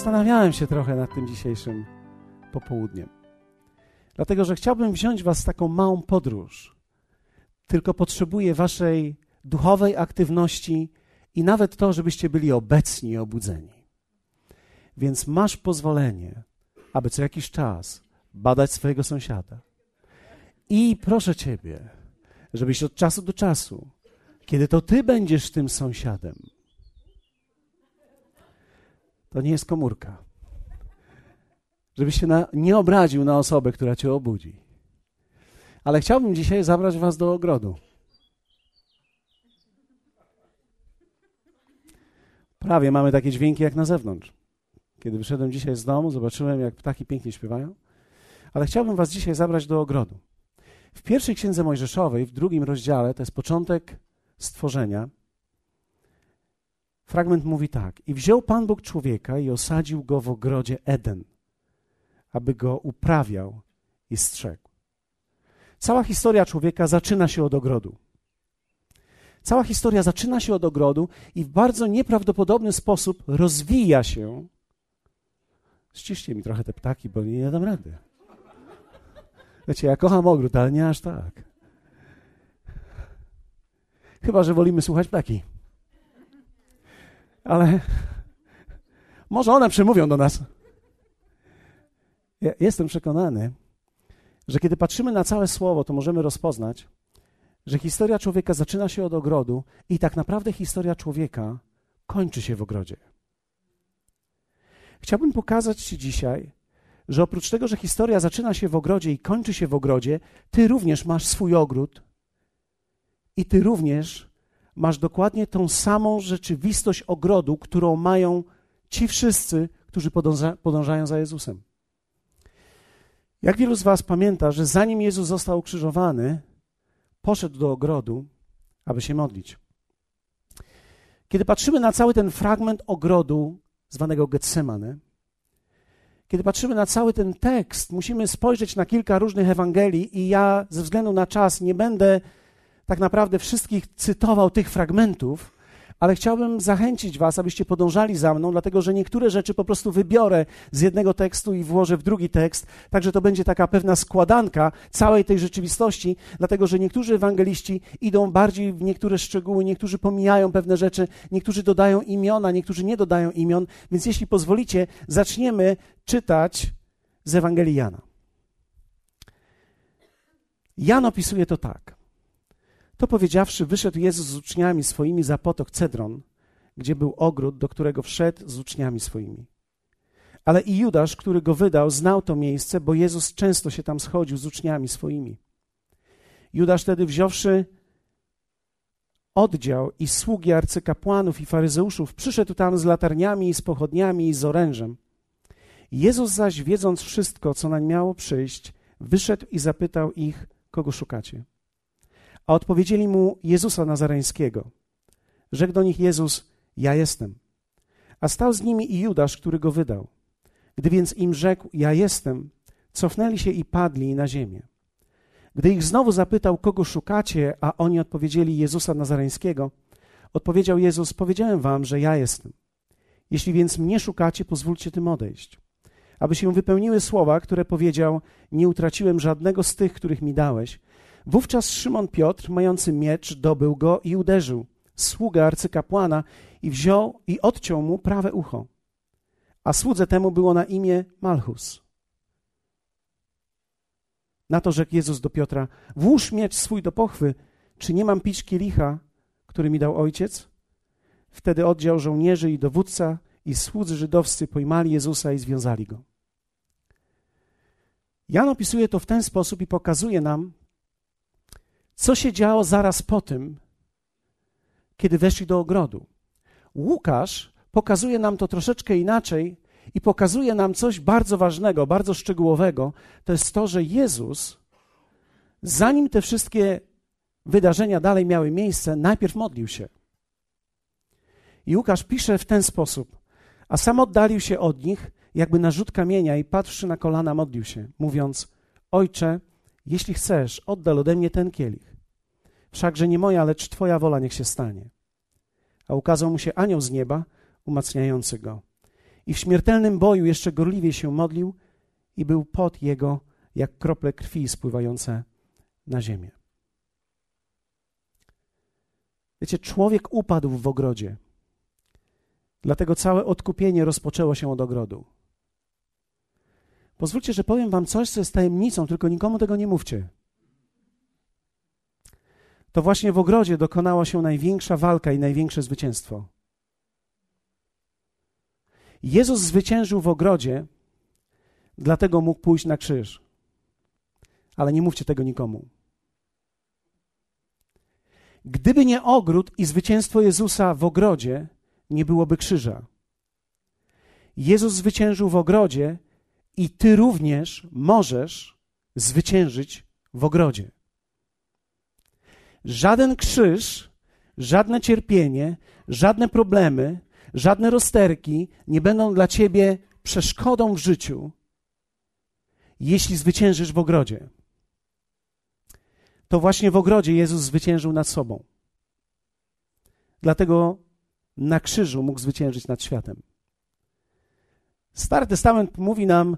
Zastanawiałem się trochę nad tym dzisiejszym popołudniem. Dlatego, że chciałbym wziąć Was w taką małą podróż. Tylko potrzebuję Waszej duchowej aktywności i nawet to, żebyście byli obecni i obudzeni. Więc masz pozwolenie, aby co jakiś czas badać swojego sąsiada. I proszę Ciebie, żebyś od czasu do czasu, kiedy to Ty będziesz tym sąsiadem, to nie jest komórka. Żebyś się na, nie obraził na osobę, która cię obudzi. Ale chciałbym dzisiaj zabrać was do ogrodu. Prawie mamy takie dźwięki jak na zewnątrz. Kiedy wyszedłem dzisiaj z domu, zobaczyłem, jak ptaki pięknie śpiewają. Ale chciałbym was dzisiaj zabrać do ogrodu. W pierwszej księdze Mojżeszowej, w drugim rozdziale, to jest początek stworzenia, Fragment mówi tak: I wziął Pan Bóg człowieka i osadził go w ogrodzie Eden, aby go uprawiał i strzegł. Cała historia człowieka zaczyna się od ogrodu. Cała historia zaczyna się od ogrodu i w bardzo nieprawdopodobny sposób rozwija się. Ściszcie mi trochę te ptaki, bo nie dam rady. Wiecie, ja kocham ogród, ale nie aż tak. Chyba, że wolimy słuchać ptaki ale może one przemówią do nas. Ja jestem przekonany, że kiedy patrzymy na całe słowo, to możemy rozpoznać, że historia człowieka zaczyna się od ogrodu i tak naprawdę historia człowieka kończy się w ogrodzie. Chciałbym pokazać Ci dzisiaj, że oprócz tego, że historia zaczyna się w ogrodzie i kończy się w ogrodzie, Ty również masz swój ogród i Ty również masz dokładnie tą samą rzeczywistość ogrodu, którą mają ci wszyscy, którzy podąża, podążają za Jezusem. Jak wielu z Was pamięta, że zanim Jezus został ukrzyżowany, poszedł do ogrodu, aby się modlić. Kiedy patrzymy na cały ten fragment ogrodu, zwanego Getsemane, kiedy patrzymy na cały ten tekst, musimy spojrzeć na kilka różnych Ewangelii, i ja ze względu na czas nie będę tak naprawdę wszystkich cytował tych fragmentów, ale chciałbym zachęcić Was, abyście podążali za mną, dlatego że niektóre rzeczy po prostu wybiorę z jednego tekstu i włożę w drugi tekst, także to będzie taka pewna składanka całej tej rzeczywistości, dlatego że niektórzy ewangeliści idą bardziej w niektóre szczegóły, niektórzy pomijają pewne rzeczy, niektórzy dodają imiona, niektórzy nie dodają imion, więc jeśli pozwolicie, zaczniemy czytać z Ewangelii Jana. Jan opisuje to tak. To powiedziawszy, wyszedł Jezus z uczniami swoimi za potok Cedron, gdzie był ogród, do którego wszedł z uczniami swoimi. Ale i Judasz, który go wydał, znał to miejsce, bo Jezus często się tam schodził z uczniami swoimi. Judasz wtedy wziąwszy oddział i sługi arcykapłanów i faryzeuszów, przyszedł tam z latarniami i z pochodniami i z orężem. Jezus zaś, wiedząc wszystko, co nań miało przyjść, wyszedł i zapytał ich, kogo szukacie. A odpowiedzieli mu Jezusa Nazareńskiego. Rzekł do nich Jezus: Ja jestem. A stał z nimi i Judasz, który go wydał. Gdy więc im rzekł: Ja jestem, cofnęli się i padli na ziemię. Gdy ich znowu zapytał, kogo szukacie, a oni odpowiedzieli Jezusa Nazareńskiego, odpowiedział Jezus: Powiedziałem wam, że ja jestem. Jeśli więc mnie szukacie, pozwólcie tym odejść. Aby się wypełniły słowa, które powiedział: Nie utraciłem żadnego z tych, których mi dałeś, Wówczas Szymon Piotr, mający miecz, dobył go i uderzył sługę arcykapłana i wziął i odciął mu prawe ucho. A słudze temu było na imię Malchus. Na to rzekł Jezus do Piotra: Włóż miecz swój do pochwy, czy nie mam pić kielicha, który mi dał ojciec? Wtedy oddział żołnierzy i dowódca i słudzy żydowscy pojmali Jezusa i związali go. Jan opisuje to w ten sposób i pokazuje nam, co się działo zaraz po tym, kiedy weszli do ogrodu. Łukasz pokazuje nam to troszeczkę inaczej i pokazuje nam coś bardzo ważnego, bardzo szczegółowego. To jest to, że Jezus, zanim te wszystkie wydarzenia dalej miały miejsce, najpierw modlił się. I Łukasz pisze w ten sposób: A sam oddalił się od nich, jakby na rzut kamienia, i patrzy na kolana, modlił się, mówiąc: Ojcze, jeśli chcesz, oddal ode mnie ten kielich. Wszakże nie moja, lecz Twoja wola niech się stanie. A ukazał mu się anioł z nieba, umacniający go. i w śmiertelnym boju jeszcze gorliwie się modlił i był pot jego jak krople krwi spływające na ziemię. Wiecie, człowiek upadł w ogrodzie. Dlatego całe odkupienie rozpoczęło się od ogrodu. Pozwólcie, że powiem wam coś, co jest tajemnicą, tylko nikomu tego nie mówcie. To właśnie w ogrodzie dokonała się największa walka i największe zwycięstwo. Jezus zwyciężył w ogrodzie, dlatego mógł pójść na krzyż. Ale nie mówcie tego nikomu. Gdyby nie ogród i zwycięstwo Jezusa w ogrodzie, nie byłoby krzyża. Jezus zwyciężył w ogrodzie i ty również możesz zwyciężyć w ogrodzie. Żaden krzyż, żadne cierpienie, żadne problemy, żadne rozterki nie będą dla ciebie przeszkodą w życiu, jeśli zwyciężysz w ogrodzie. To właśnie w ogrodzie Jezus zwyciężył nad sobą. Dlatego na krzyżu mógł zwyciężyć nad światem. Stary Testament mówi nam,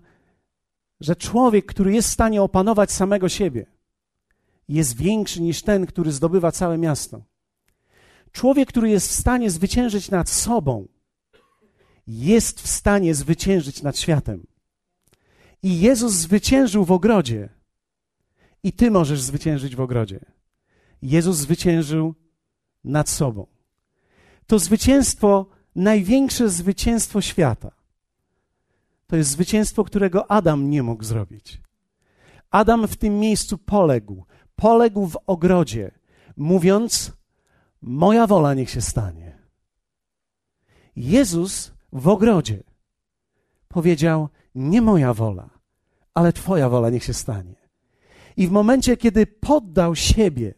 że człowiek, który jest w stanie opanować samego siebie, jest większy niż ten, który zdobywa całe miasto. Człowiek, który jest w stanie zwyciężyć nad sobą, jest w stanie zwyciężyć nad światem. I Jezus zwyciężył w ogrodzie. I ty możesz zwyciężyć w ogrodzie. Jezus zwyciężył nad sobą. To zwycięstwo, największe zwycięstwo świata, to jest zwycięstwo, którego Adam nie mógł zrobić. Adam w tym miejscu poległ. Poległ w ogrodzie, mówiąc: Moja wola niech się stanie. Jezus w ogrodzie powiedział: Nie moja wola, ale Twoja wola niech się stanie. I w momencie, kiedy poddał siebie,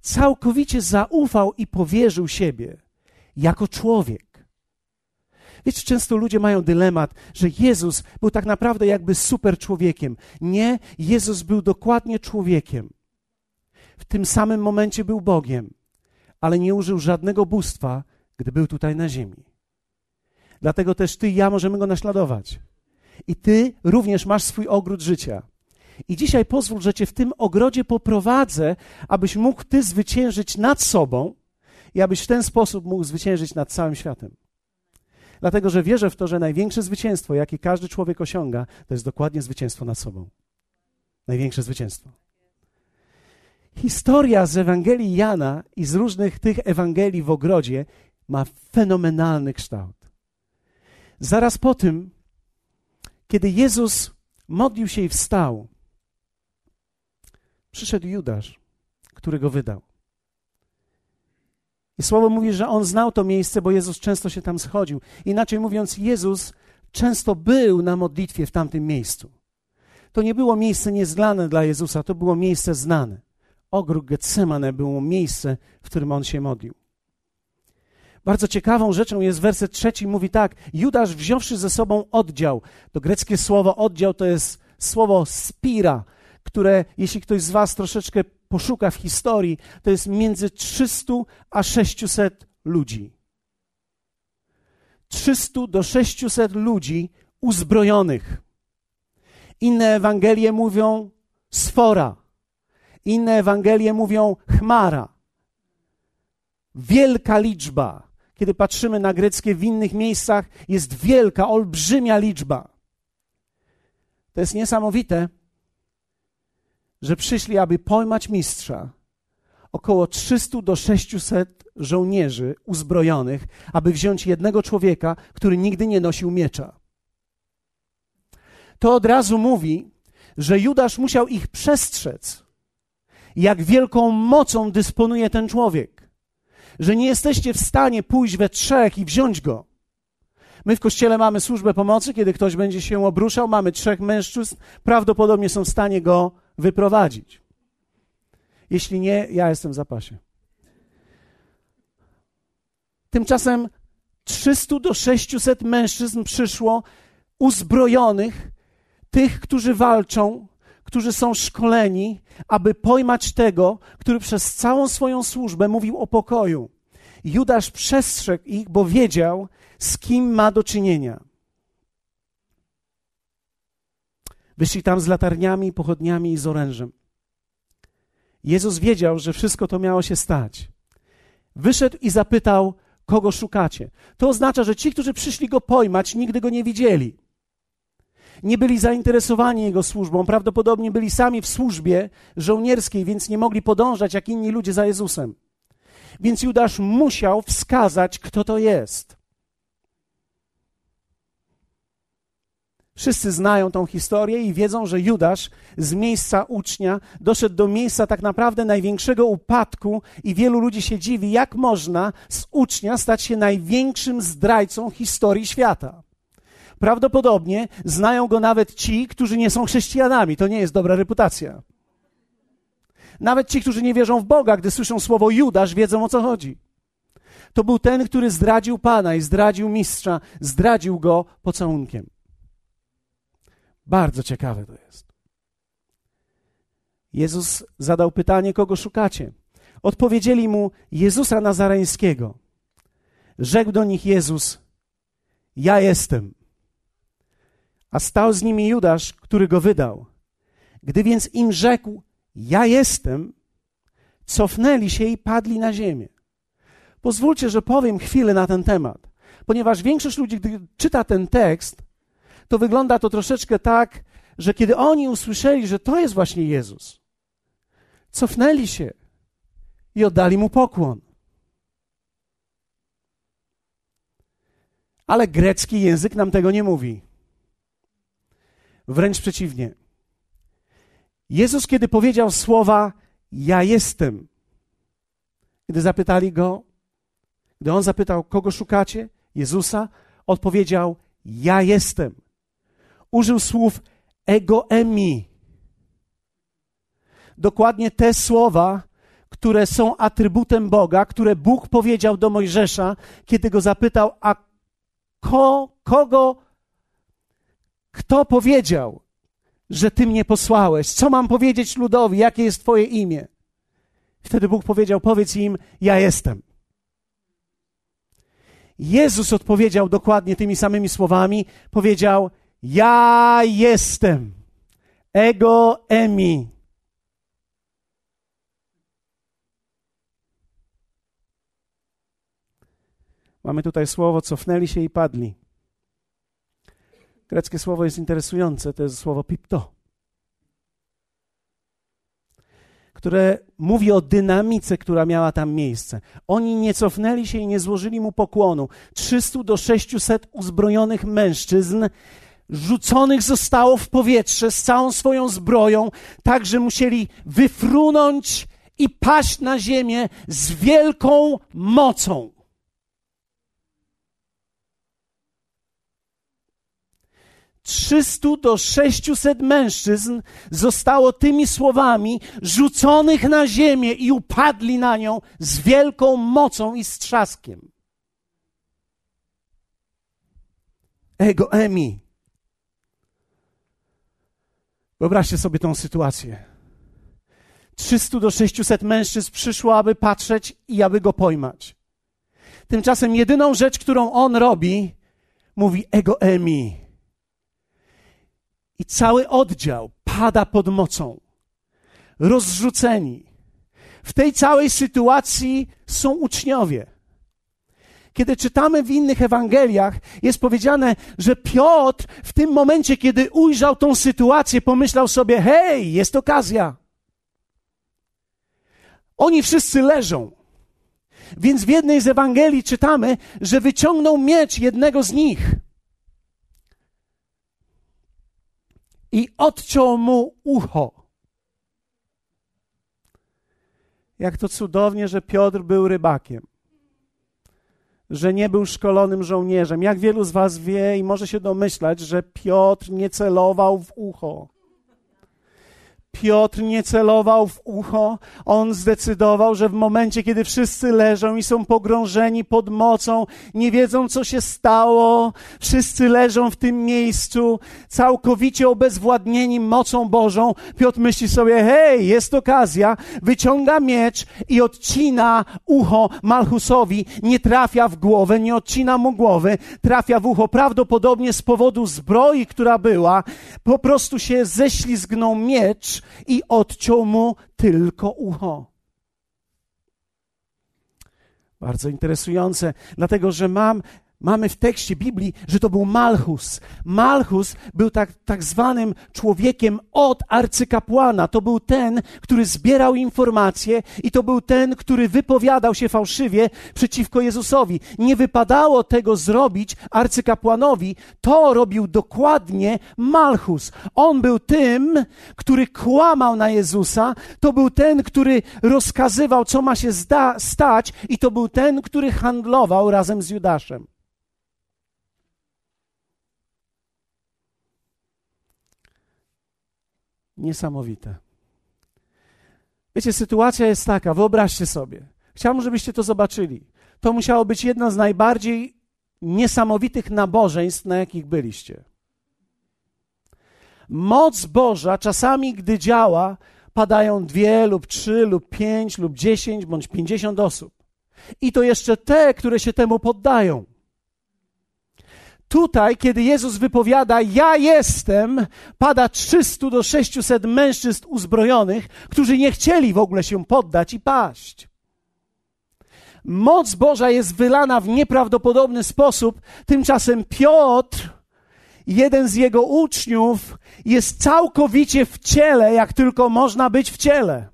całkowicie zaufał i powierzył siebie jako człowiek. Wiecie, często ludzie mają dylemat, że Jezus był tak naprawdę jakby super człowiekiem. Nie, Jezus był dokładnie człowiekiem. W tym samym momencie był Bogiem, ale nie użył żadnego bóstwa, gdy był tutaj na ziemi. Dlatego też ty i ja możemy go naśladować. I ty również masz swój ogród życia. I dzisiaj pozwól, że cię w tym ogrodzie poprowadzę, abyś mógł ty zwyciężyć nad sobą i abyś w ten sposób mógł zwyciężyć nad całym światem. Dlatego, że wierzę w to, że największe zwycięstwo, jakie każdy człowiek osiąga, to jest dokładnie zwycięstwo nad sobą. Największe zwycięstwo. Historia z Ewangelii Jana i z różnych tych Ewangelii w ogrodzie ma fenomenalny kształt. Zaraz po tym, kiedy Jezus modlił się i wstał, przyszedł Judasz, który go wydał. I słowo mówi, że on znał to miejsce, bo Jezus często się tam schodził. Inaczej mówiąc, Jezus często był na modlitwie w tamtym miejscu. To nie było miejsce nieznane dla Jezusa, to było miejsce znane. Ogród Getsemane było miejsce, w którym on się modlił. Bardzo ciekawą rzeczą jest werset trzeci, mówi tak: Judasz wziąwszy ze sobą oddział. To greckie słowo oddział to jest słowo spira, które, jeśli ktoś z Was troszeczkę poszuka w historii, to jest między 300 a 600 ludzi. 300 do 600 ludzi uzbrojonych. Inne Ewangelie mówią sfora, inne Ewangelie mówią chmara. Wielka liczba. Kiedy patrzymy na greckie w innych miejscach, jest wielka, olbrzymia liczba. To jest niesamowite, że przyszli, aby pojmać mistrza, około 300 do 600 żołnierzy uzbrojonych, aby wziąć jednego człowieka, który nigdy nie nosił miecza. To od razu mówi, że Judasz musiał ich przestrzec, jak wielką mocą dysponuje ten człowiek, że nie jesteście w stanie pójść we trzech i wziąć go. My w kościele mamy służbę pomocy, kiedy ktoś będzie się obruszał, mamy trzech mężczyzn, prawdopodobnie są w stanie go wyprowadzić. Jeśli nie, ja jestem w zapasie. Tymczasem 300 do 600 mężczyzn przyszło uzbrojonych, tych, którzy walczą, którzy są szkoleni, aby pojmać tego, który przez całą swoją służbę mówił o pokoju. Judasz przestrzegł ich, bo wiedział, z kim ma do czynienia. Wyszli tam z latarniami, pochodniami i z orężem. Jezus wiedział, że wszystko to miało się stać. Wyszedł i zapytał, kogo szukacie. To oznacza, że ci, którzy przyszli go pojmać, nigdy go nie widzieli. Nie byli zainteresowani jego służbą, prawdopodobnie byli sami w służbie żołnierskiej, więc nie mogli podążać jak inni ludzie za Jezusem. Więc Judasz musiał wskazać, kto to jest. Wszyscy znają tą historię i wiedzą, że Judasz z miejsca ucznia doszedł do miejsca tak naprawdę największego upadku, i wielu ludzi się dziwi, jak można z ucznia stać się największym zdrajcą historii świata. Prawdopodobnie znają go nawet ci, którzy nie są chrześcijanami. To nie jest dobra reputacja. Nawet ci, którzy nie wierzą w Boga, gdy słyszą słowo Judasz, wiedzą o co chodzi. To był ten, który zdradził Pana i zdradził mistrza, zdradził go pocałunkiem. Bardzo ciekawe to jest. Jezus zadał pytanie, kogo szukacie? Odpowiedzieli mu Jezusa Nazareńskiego. Rzekł do nich Jezus: Ja jestem. A stał z nimi Judasz, który go wydał. Gdy więc im rzekł: Ja jestem, cofnęli się i padli na ziemię. Pozwólcie, że powiem chwilę na ten temat, ponieważ większość ludzi, gdy czyta ten tekst, to wygląda to troszeczkę tak, że kiedy oni usłyszeli, że to jest właśnie Jezus, cofnęli się i oddali mu pokłon. Ale grecki język nam tego nie mówi. Wręcz przeciwnie. Jezus, kiedy powiedział słowa Ja jestem, gdy zapytali go, gdy on zapytał, kogo szukacie? Jezusa, odpowiedział: Ja jestem użył słów egoemi. Dokładnie te słowa, które są atrybutem Boga, które Bóg powiedział do Mojżesza, kiedy go zapytał, a ko, kogo, kto powiedział, że ty mnie posłałeś? Co mam powiedzieć ludowi? Jakie jest twoje imię? Wtedy Bóg powiedział, powiedz im, ja jestem. Jezus odpowiedział dokładnie tymi samymi słowami, powiedział, ja jestem. Ego emi. Mamy tutaj słowo cofnęli się i padli. Greckie słowo jest interesujące, to jest słowo pipto, które mówi o dynamice, która miała tam miejsce. Oni nie cofnęli się i nie złożyli mu pokłonu. 300 do 600 uzbrojonych mężczyzn rzuconych zostało w powietrze z całą swoją zbroją, tak że musieli wyfrunąć i paść na ziemię z wielką mocą. Trzystu do sześciuset mężczyzn zostało tymi słowami rzuconych na ziemię i upadli na nią z wielką mocą i strzaskiem. Ego emi. Wyobraźcie sobie tą sytuację. 300 do 600 mężczyzn przyszło, aby patrzeć i aby go pojmać. Tymczasem jedyną rzecz, którą on robi, mówi ego emi. I cały oddział pada pod mocą. Rozrzuceni. W tej całej sytuacji są uczniowie. Kiedy czytamy w innych Ewangeliach, jest powiedziane, że Piotr w tym momencie, kiedy ujrzał tą sytuację, pomyślał sobie: hej, jest okazja. Oni wszyscy leżą. Więc w jednej z Ewangelii czytamy, że wyciągnął miecz jednego z nich i odciął mu ucho. Jak to cudownie, że Piotr był rybakiem że nie był szkolonym żołnierzem. Jak wielu z Was wie i może się domyślać, że Piotr nie celował w ucho. Piotr nie celował w ucho. On zdecydował, że w momencie, kiedy wszyscy leżą i są pogrążeni pod mocą, nie wiedzą, co się stało, wszyscy leżą w tym miejscu, całkowicie obezwładnieni mocą Bożą, Piotr myśli sobie, hej, jest okazja, wyciąga miecz i odcina ucho Malchusowi. Nie trafia w głowę, nie odcina mu głowy, trafia w ucho. Prawdopodobnie z powodu zbroi, która była, po prostu się ześlizgnął miecz i odciął mu tylko ucho. Bardzo interesujące, dlatego że mam Mamy w tekście Biblii, że to był Malchus. Malchus był tak, tak zwanym człowiekiem od arcykapłana. To był ten, który zbierał informacje i to był ten, który wypowiadał się fałszywie przeciwko Jezusowi. Nie wypadało tego zrobić arcykapłanowi. To robił dokładnie Malchus. On był tym, który kłamał na Jezusa. To był ten, który rozkazywał, co ma się zda- stać i to był ten, który handlował razem z Judaszem. Niesamowite. Wiecie, sytuacja jest taka, wyobraźcie sobie. Chciałbym, żebyście to zobaczyli. To musiało być jedno z najbardziej niesamowitych nabożeństw, na jakich byliście. Moc Boża czasami, gdy działa, padają dwie lub trzy lub pięć lub dziesięć bądź pięćdziesiąt osób. I to jeszcze te, które się temu poddają. Tutaj, kiedy Jezus wypowiada, ja jestem, pada 300 do 600 mężczyzn uzbrojonych, którzy nie chcieli w ogóle się poddać i paść. Moc Boża jest wylana w nieprawdopodobny sposób. Tymczasem Piotr, jeden z jego uczniów, jest całkowicie w ciele, jak tylko można być w ciele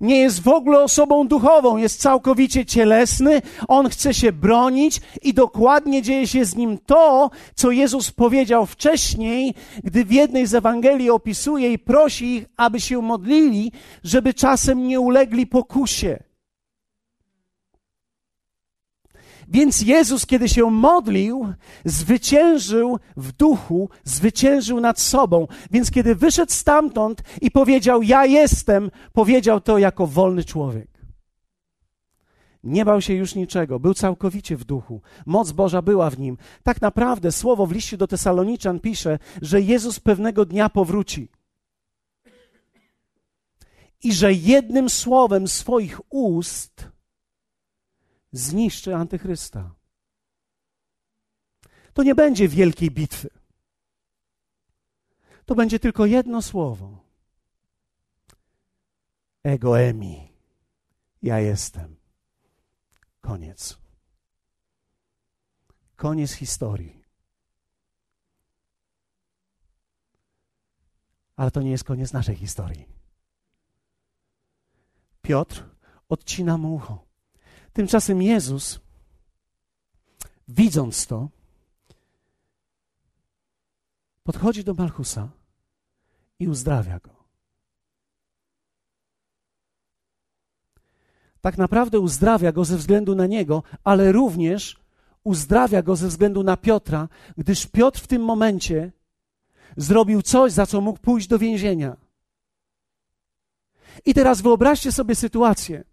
nie jest w ogóle osobą duchową, jest całkowicie cielesny, on chce się bronić i dokładnie dzieje się z nim to, co Jezus powiedział wcześniej, gdy w jednej z Ewangelii opisuje i prosi ich, aby się modlili, żeby czasem nie ulegli pokusie. Więc Jezus, kiedy się modlił, zwyciężył w duchu, zwyciężył nad sobą. Więc kiedy wyszedł stamtąd i powiedział: Ja jestem, powiedział to jako wolny człowiek. Nie bał się już niczego, był całkowicie w duchu. Moc Boża była w nim. Tak naprawdę słowo w liście do Tesaloniczan pisze, że Jezus pewnego dnia powróci. I że jednym słowem swoich ust zniszczy antychrysta. To nie będzie wielkiej bitwy. To będzie tylko jedno słowo. Ego emi. Ja jestem. Koniec. Koniec historii. Ale to nie jest koniec naszej historii. Piotr odcina mu ucho. Tymczasem Jezus, widząc to, podchodzi do Malchusa i uzdrawia go. Tak naprawdę uzdrawia go ze względu na niego, ale również uzdrawia go ze względu na Piotra, gdyż Piotr w tym momencie zrobił coś, za co mógł pójść do więzienia. I teraz wyobraźcie sobie sytuację.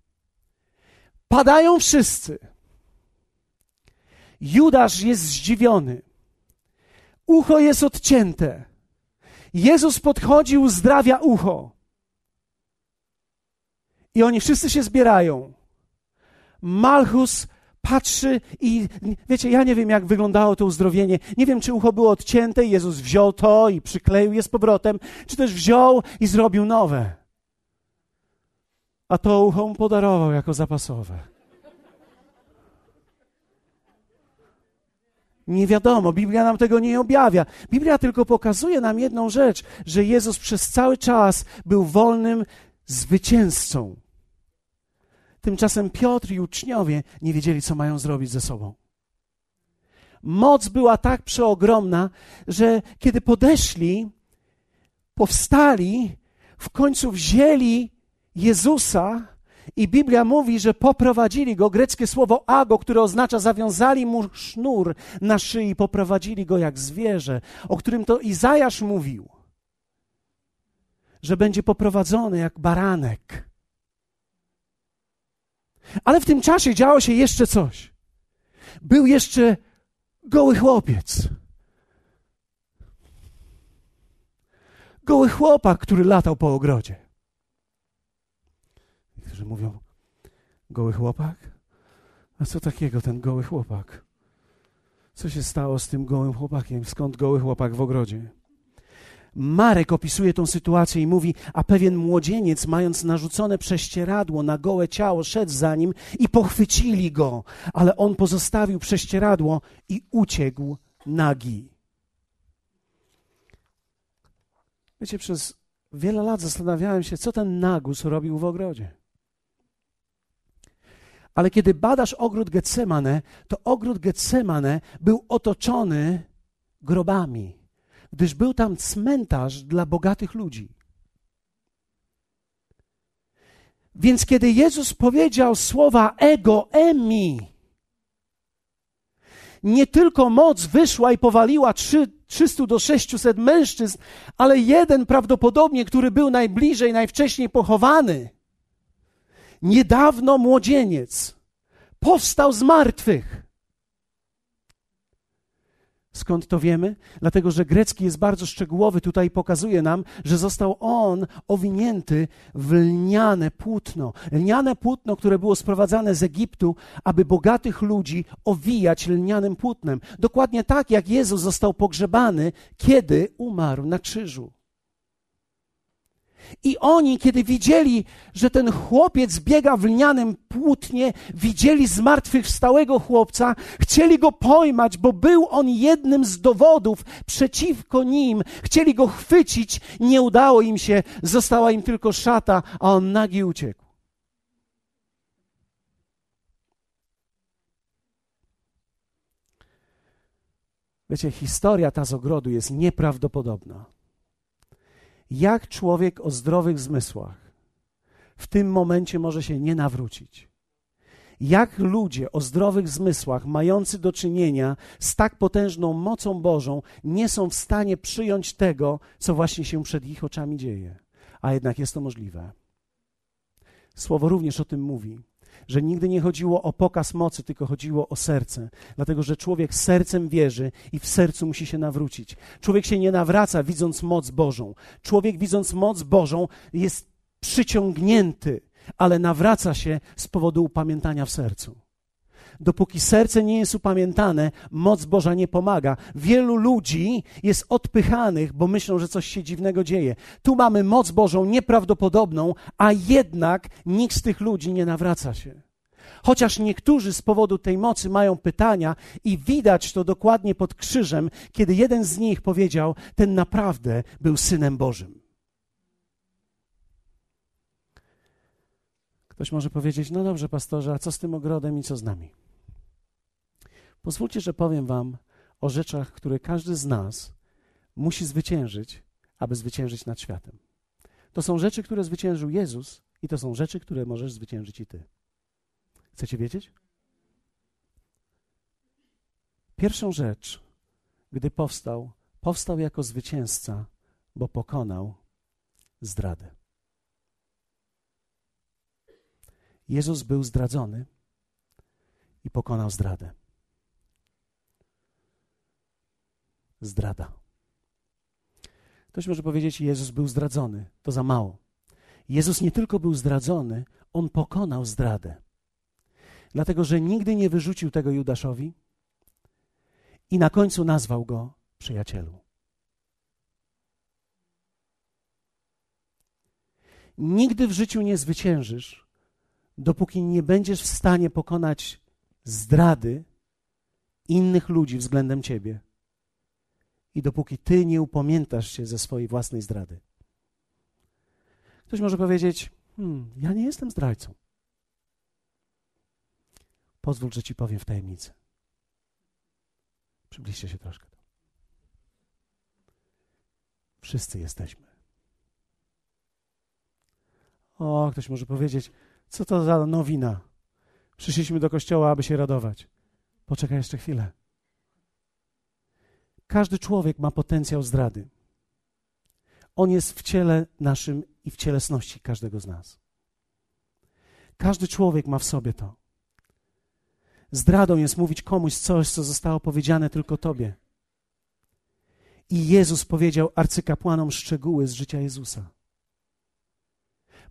Padają wszyscy. Judasz jest zdziwiony. Ucho jest odcięte. Jezus podchodzi, uzdrawia ucho. I oni wszyscy się zbierają. Malchus patrzy i wiecie, ja nie wiem, jak wyglądało to uzdrowienie. Nie wiem, czy ucho było odcięte Jezus wziął to i przykleił je z powrotem, czy też wziął i zrobił nowe a to ucho mu podarował jako zapasowe. Nie wiadomo, Biblia nam tego nie objawia. Biblia tylko pokazuje nam jedną rzecz, że Jezus przez cały czas był wolnym zwycięzcą. Tymczasem Piotr i uczniowie nie wiedzieli, co mają zrobić ze sobą. Moc była tak przeogromna, że kiedy podeszli, powstali, w końcu wzięli Jezusa i Biblia mówi, że poprowadzili go, greckie słowo ago, które oznacza zawiązali mu sznur na szyi, poprowadzili go jak zwierzę, o którym to Izajasz mówił. że będzie poprowadzony jak baranek. Ale w tym czasie działo się jeszcze coś. Był jeszcze goły chłopiec. Goły chłopak, który latał po ogrodzie. Niektórzy mówią: Goły chłopak? A co takiego ten goły chłopak? Co się stało z tym gołym chłopakiem? Skąd goły chłopak w ogrodzie? Marek opisuje tą sytuację i mówi: A pewien młodzieniec, mając narzucone prześcieradło na gołe ciało, szedł za nim i pochwycili go, ale on pozostawił prześcieradło i uciekł nagi. Wiecie, przez wiele lat zastanawiałem się, co ten nagus robił w ogrodzie. Ale kiedy badasz ogród Getsemane, to ogród Getsemane był otoczony grobami, gdyż był tam cmentarz dla bogatych ludzi. Więc kiedy Jezus powiedział słowa ego emi, nie tylko moc wyszła i powaliła 300 do 600 mężczyzn, ale jeden prawdopodobnie, który był najbliżej, najwcześniej pochowany, niedawno młodzieniec, powstał z martwych. Skąd to wiemy? Dlatego, że grecki jest bardzo szczegółowy. Tutaj pokazuje nam, że został on owinięty w lniane płótno. Lniane płótno, które było sprowadzane z Egiptu, aby bogatych ludzi owijać lnianym płótnem. Dokładnie tak, jak Jezus został pogrzebany, kiedy umarł na krzyżu. I oni, kiedy widzieli, że ten chłopiec biega w lnianym płótnie, widzieli zmartwychwstałego chłopca, chcieli go pojmać, bo był on jednym z dowodów przeciwko nim. Chcieli go chwycić, nie udało im się, została im tylko szata, a on nagi uciekł. Wiecie, historia ta z ogrodu jest nieprawdopodobna jak człowiek o zdrowych zmysłach w tym momencie może się nie nawrócić. Jak ludzie o zdrowych zmysłach, mający do czynienia z tak potężną mocą Bożą, nie są w stanie przyjąć tego, co właśnie się przed ich oczami dzieje. A jednak jest to możliwe. Słowo również o tym mówi że nigdy nie chodziło o pokaz mocy, tylko chodziło o serce. Dlatego, że człowiek sercem wierzy i w sercu musi się nawrócić. Człowiek się nie nawraca, widząc moc Bożą. Człowiek, widząc moc Bożą, jest przyciągnięty, ale nawraca się z powodu upamiętania w sercu. Dopóki serce nie jest upamiętane, moc Boża nie pomaga. Wielu ludzi jest odpychanych, bo myślą, że coś się dziwnego dzieje. Tu mamy moc Bożą nieprawdopodobną, a jednak nikt z tych ludzi nie nawraca się. Chociaż niektórzy z powodu tej mocy mają pytania, i widać to dokładnie pod krzyżem, kiedy jeden z nich powiedział: Ten naprawdę był synem Bożym. Ktoś może powiedzieć: No dobrze, pastorze, a co z tym ogrodem i co z nami? Pozwólcie, że powiem Wam o rzeczach, które każdy z nas musi zwyciężyć, aby zwyciężyć nad światem. To są rzeczy, które zwyciężył Jezus, i to są rzeczy, które możesz zwyciężyć i Ty. Chcecie wiedzieć? Pierwszą rzecz, gdy powstał, powstał jako zwycięzca, bo pokonał zdradę. Jezus był zdradzony i pokonał zdradę. Zdrada. Ktoś może powiedzieć, Jezus był zdradzony. To za mało. Jezus nie tylko był zdradzony, on pokonał zdradę. Dlatego, że nigdy nie wyrzucił tego Judaszowi i na końcu nazwał go przyjacielu. Nigdy w życiu nie zwyciężysz, dopóki nie będziesz w stanie pokonać zdrady innych ludzi względem ciebie i dopóki ty nie upamiętasz się ze swojej własnej zdrady. Ktoś może powiedzieć: hmm, Ja nie jestem zdrajcą. Pozwól, że ci powiem w tajemnicy. Przybliżcie się troszkę. Wszyscy jesteśmy. O, ktoś może powiedzieć: Co to za nowina? Przyszliśmy do kościoła, aby się radować. Poczekaj jeszcze chwilę. Każdy człowiek ma potencjał zdrady. On jest w ciele naszym i w cielesności każdego z nas. Każdy człowiek ma w sobie to. Zdradą jest mówić komuś coś, co zostało powiedziane tylko tobie. I Jezus powiedział arcykapłanom szczegóły z życia Jezusa.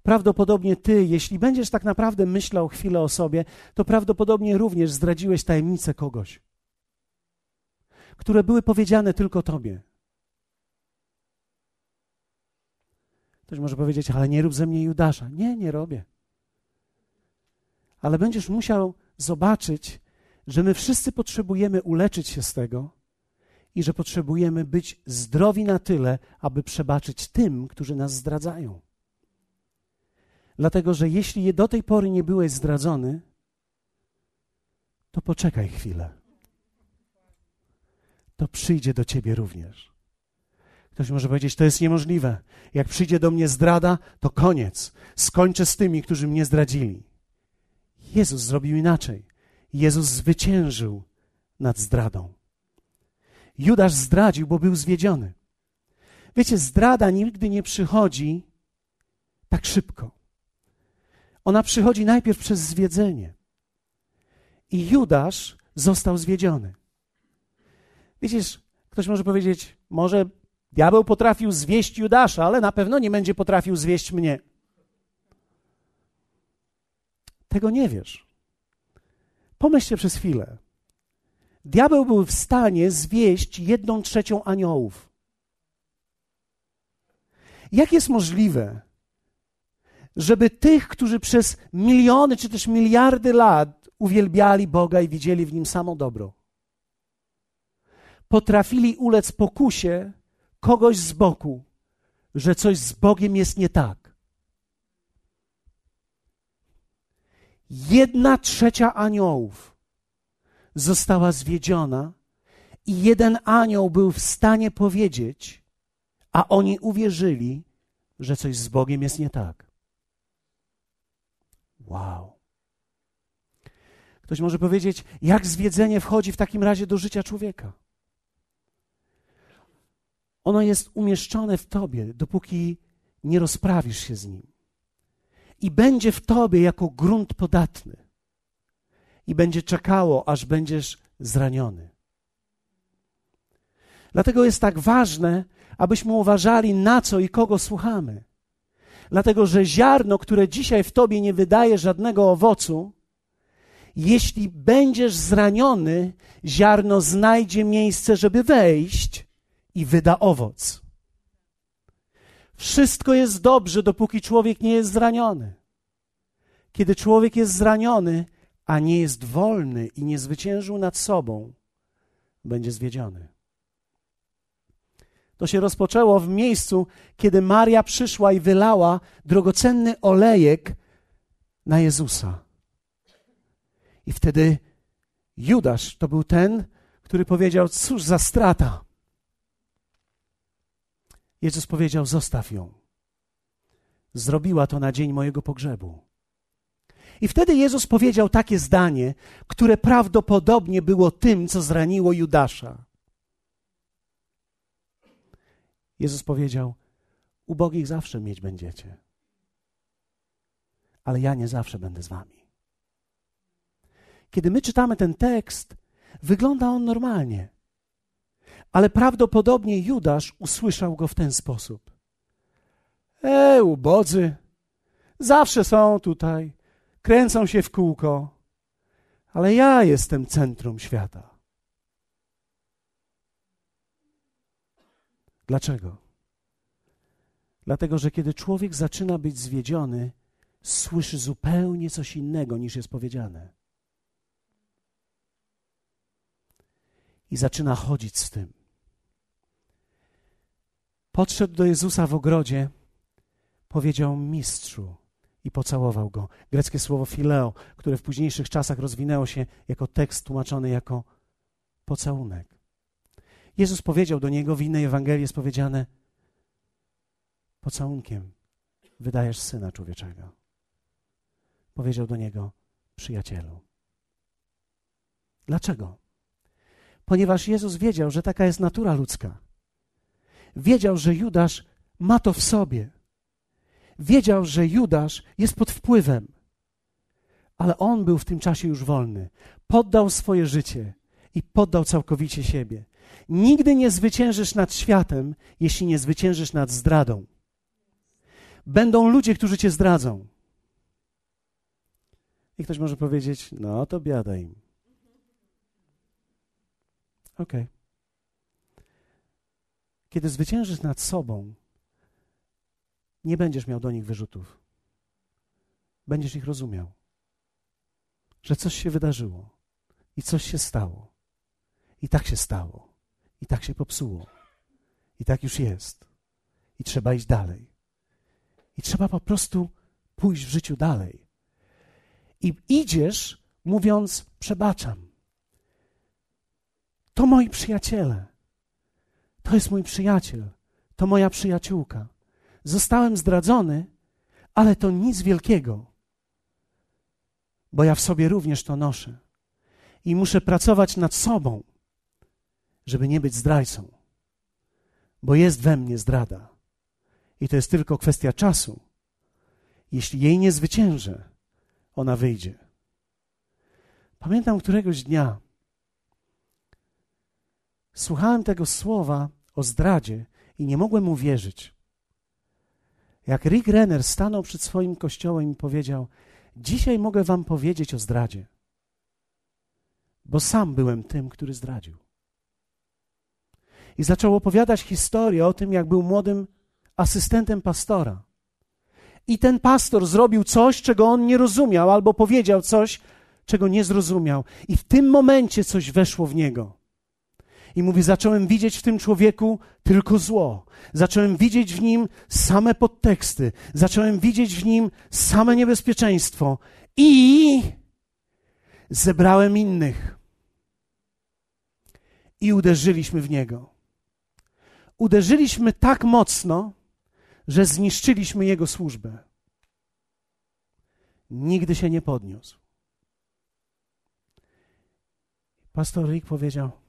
Prawdopodobnie ty, jeśli będziesz tak naprawdę myślał chwilę o sobie, to prawdopodobnie również zdradziłeś tajemnicę kogoś, które były powiedziane tylko tobie. Ktoś może powiedzieć, ale nie rób ze mnie Judasza. Nie, nie robię. Ale będziesz musiał zobaczyć, że my wszyscy potrzebujemy uleczyć się z tego i że potrzebujemy być zdrowi na tyle, aby przebaczyć tym, którzy nas zdradzają. Dlatego, że jeśli do tej pory nie byłeś zdradzony, to poczekaj chwilę. To przyjdzie do ciebie również. Ktoś może powiedzieć, to jest niemożliwe. Jak przyjdzie do mnie zdrada, to koniec. Skończę z tymi, którzy mnie zdradzili. Jezus zrobił inaczej. Jezus zwyciężył nad zdradą. Judasz zdradził, bo był zwiedziony. Wiecie, zdrada nigdy nie przychodzi tak szybko. Ona przychodzi najpierw przez zwiedzenie. I Judasz został zwiedziony. Widzisz, ktoś może powiedzieć, może diabeł potrafił zwieść Judasza, ale na pewno nie będzie potrafił zwieść mnie. Tego nie wiesz. Pomyślcie przez chwilę. Diabeł był w stanie zwieść jedną trzecią aniołów. Jak jest możliwe, żeby tych, którzy przez miliony czy też miliardy lat uwielbiali Boga i widzieli w nim samo dobro, potrafili ulec pokusie kogoś z boku, że coś z Bogiem jest nie tak. Jedna trzecia aniołów została zwiedziona i jeden anioł był w stanie powiedzieć, a oni uwierzyli, że coś z Bogiem jest nie tak. Wow. Ktoś może powiedzieć, jak zwiedzenie wchodzi w takim razie do życia człowieka? Ono jest umieszczone w tobie, dopóki nie rozprawisz się z nim. I będzie w tobie jako grunt podatny. I będzie czekało, aż będziesz zraniony. Dlatego jest tak ważne, abyśmy uważali, na co i kogo słuchamy. Dlatego, że ziarno, które dzisiaj w tobie nie wydaje żadnego owocu, jeśli będziesz zraniony, ziarno znajdzie miejsce, żeby wejść i wyda owoc. Wszystko jest dobrze, dopóki człowiek nie jest zraniony. Kiedy człowiek jest zraniony, a nie jest wolny i nie zwyciężył nad sobą, będzie zwiedziony. To się rozpoczęło w miejscu, kiedy Maria przyszła i wylała drogocenny olejek na Jezusa. I wtedy Judasz to był ten, który powiedział: Cóż za strata. Jezus powiedział: Zostaw ją. Zrobiła to na dzień mojego pogrzebu. I wtedy Jezus powiedział takie zdanie, które prawdopodobnie było tym, co zraniło Judasza. Jezus powiedział: Ubogich zawsze mieć będziecie, ale ja nie zawsze będę z wami. Kiedy my czytamy ten tekst, wygląda on normalnie, ale prawdopodobnie Judasz usłyszał go w ten sposób: E, ubodzy, zawsze są tutaj, kręcą się w kółko, ale ja jestem centrum świata. Dlaczego? Dlatego, że kiedy człowiek zaczyna być zwiedziony, słyszy zupełnie coś innego niż jest powiedziane. I zaczyna chodzić z tym. Podszedł do Jezusa w ogrodzie, powiedział mistrzu i pocałował go. Greckie słowo fileo, które w późniejszych czasach rozwinęło się jako tekst tłumaczony jako pocałunek. Jezus powiedział do niego, w innej Ewangelii jest powiedziane, pocałunkiem wydajesz Syna Człowieczego. Powiedział do niego, przyjacielu. Dlaczego? Ponieważ Jezus wiedział, że taka jest natura ludzka. Wiedział, że Judasz ma to w sobie. Wiedział, że Judasz jest pod wpływem, ale on był w tym czasie już wolny. Poddał swoje życie i poddał całkowicie siebie. Nigdy nie zwyciężysz nad światem, jeśli nie zwyciężysz nad zdradą. Będą ludzie, którzy cię zdradzą. I ktoś może powiedzieć: No to biada im. Okej. Okay. Kiedy zwyciężysz nad sobą, nie będziesz miał do nich wyrzutów. Będziesz ich rozumiał, że coś się wydarzyło i coś się stało. I tak się stało. I tak się popsuło. I tak już jest. I trzeba iść dalej. I trzeba po prostu pójść w życiu dalej. I idziesz mówiąc: Przebaczam. To moi przyjaciele. To jest mój przyjaciel. To moja przyjaciółka. Zostałem zdradzony, ale to nic wielkiego, bo ja w sobie również to noszę. I muszę pracować nad sobą, żeby nie być zdrajcą, bo jest we mnie zdrada. I to jest tylko kwestia czasu. Jeśli jej nie zwyciężę, ona wyjdzie. Pamiętam któregoś dnia słuchałem tego słowa o zdradzie i nie mogłem uwierzyć. Jak Rick Renner stanął przed swoim kościołem i powiedział: Dzisiaj mogę wam powiedzieć o zdradzie, bo sam byłem tym, który zdradził. I zaczął opowiadać historię o tym, jak był młodym asystentem pastora. I ten pastor zrobił coś, czego on nie rozumiał, albo powiedział coś, czego nie zrozumiał. I w tym momencie coś weszło w niego. I mówi: Zacząłem widzieć w tym człowieku tylko zło. Zacząłem widzieć w nim same podteksty. Zacząłem widzieć w nim same niebezpieczeństwo. I zebrałem innych. I uderzyliśmy w niego. Uderzyliśmy tak mocno, że zniszczyliśmy jego służbę. Nigdy się nie podniósł. Pastor Rick powiedział: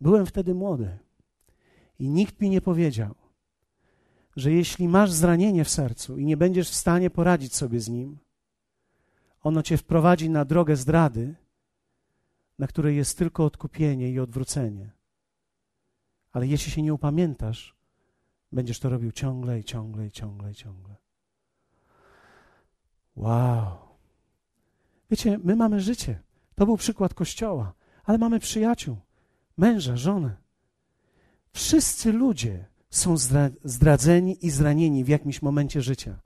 Byłem wtedy młody i nikt mi nie powiedział, że jeśli masz zranienie w sercu i nie będziesz w stanie poradzić sobie z nim, ono cię wprowadzi na drogę zdrady, na której jest tylko odkupienie i odwrócenie. Ale jeśli się nie upamiętasz, będziesz to robił ciągle i ciągle i ciągle i ciągle. Wow. Wiecie, my mamy życie. To był przykład kościoła, ale mamy przyjaciół męża, żonę. Wszyscy ludzie są zdradzeni i zranieni w jakimś momencie życia.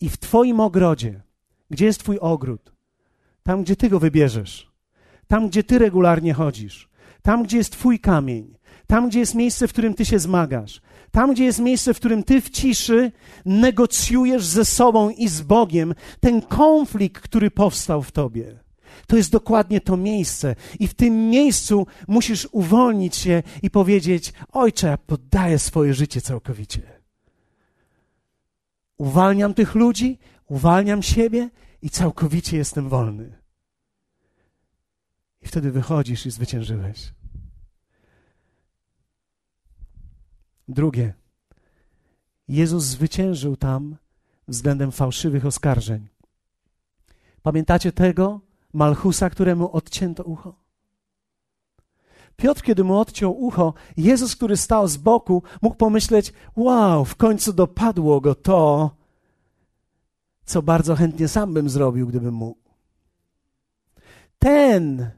I w Twoim ogrodzie, gdzie jest Twój ogród? Tam, gdzie Ty go wybierzesz, tam, gdzie Ty regularnie chodzisz, tam, gdzie jest Twój kamień, tam, gdzie jest miejsce, w którym Ty się zmagasz, tam, gdzie jest miejsce, w którym Ty w ciszy negocjujesz ze sobą i z Bogiem ten konflikt, który powstał w Tobie. To jest dokładnie to miejsce. I w tym miejscu musisz uwolnić się i powiedzieć: Ojcze, ja poddaję swoje życie całkowicie. Uwalniam tych ludzi, uwalniam siebie i całkowicie jestem wolny. I wtedy wychodzisz i zwyciężyłeś. Drugie. Jezus zwyciężył tam względem fałszywych oskarżeń. Pamiętacie tego? Malchusa, któremu odcięto ucho? Piotr, kiedy mu odciął ucho, Jezus, który stał z boku, mógł pomyśleć: Wow, w końcu dopadło go to, co bardzo chętnie sam bym zrobił, gdybym mógł. Ten,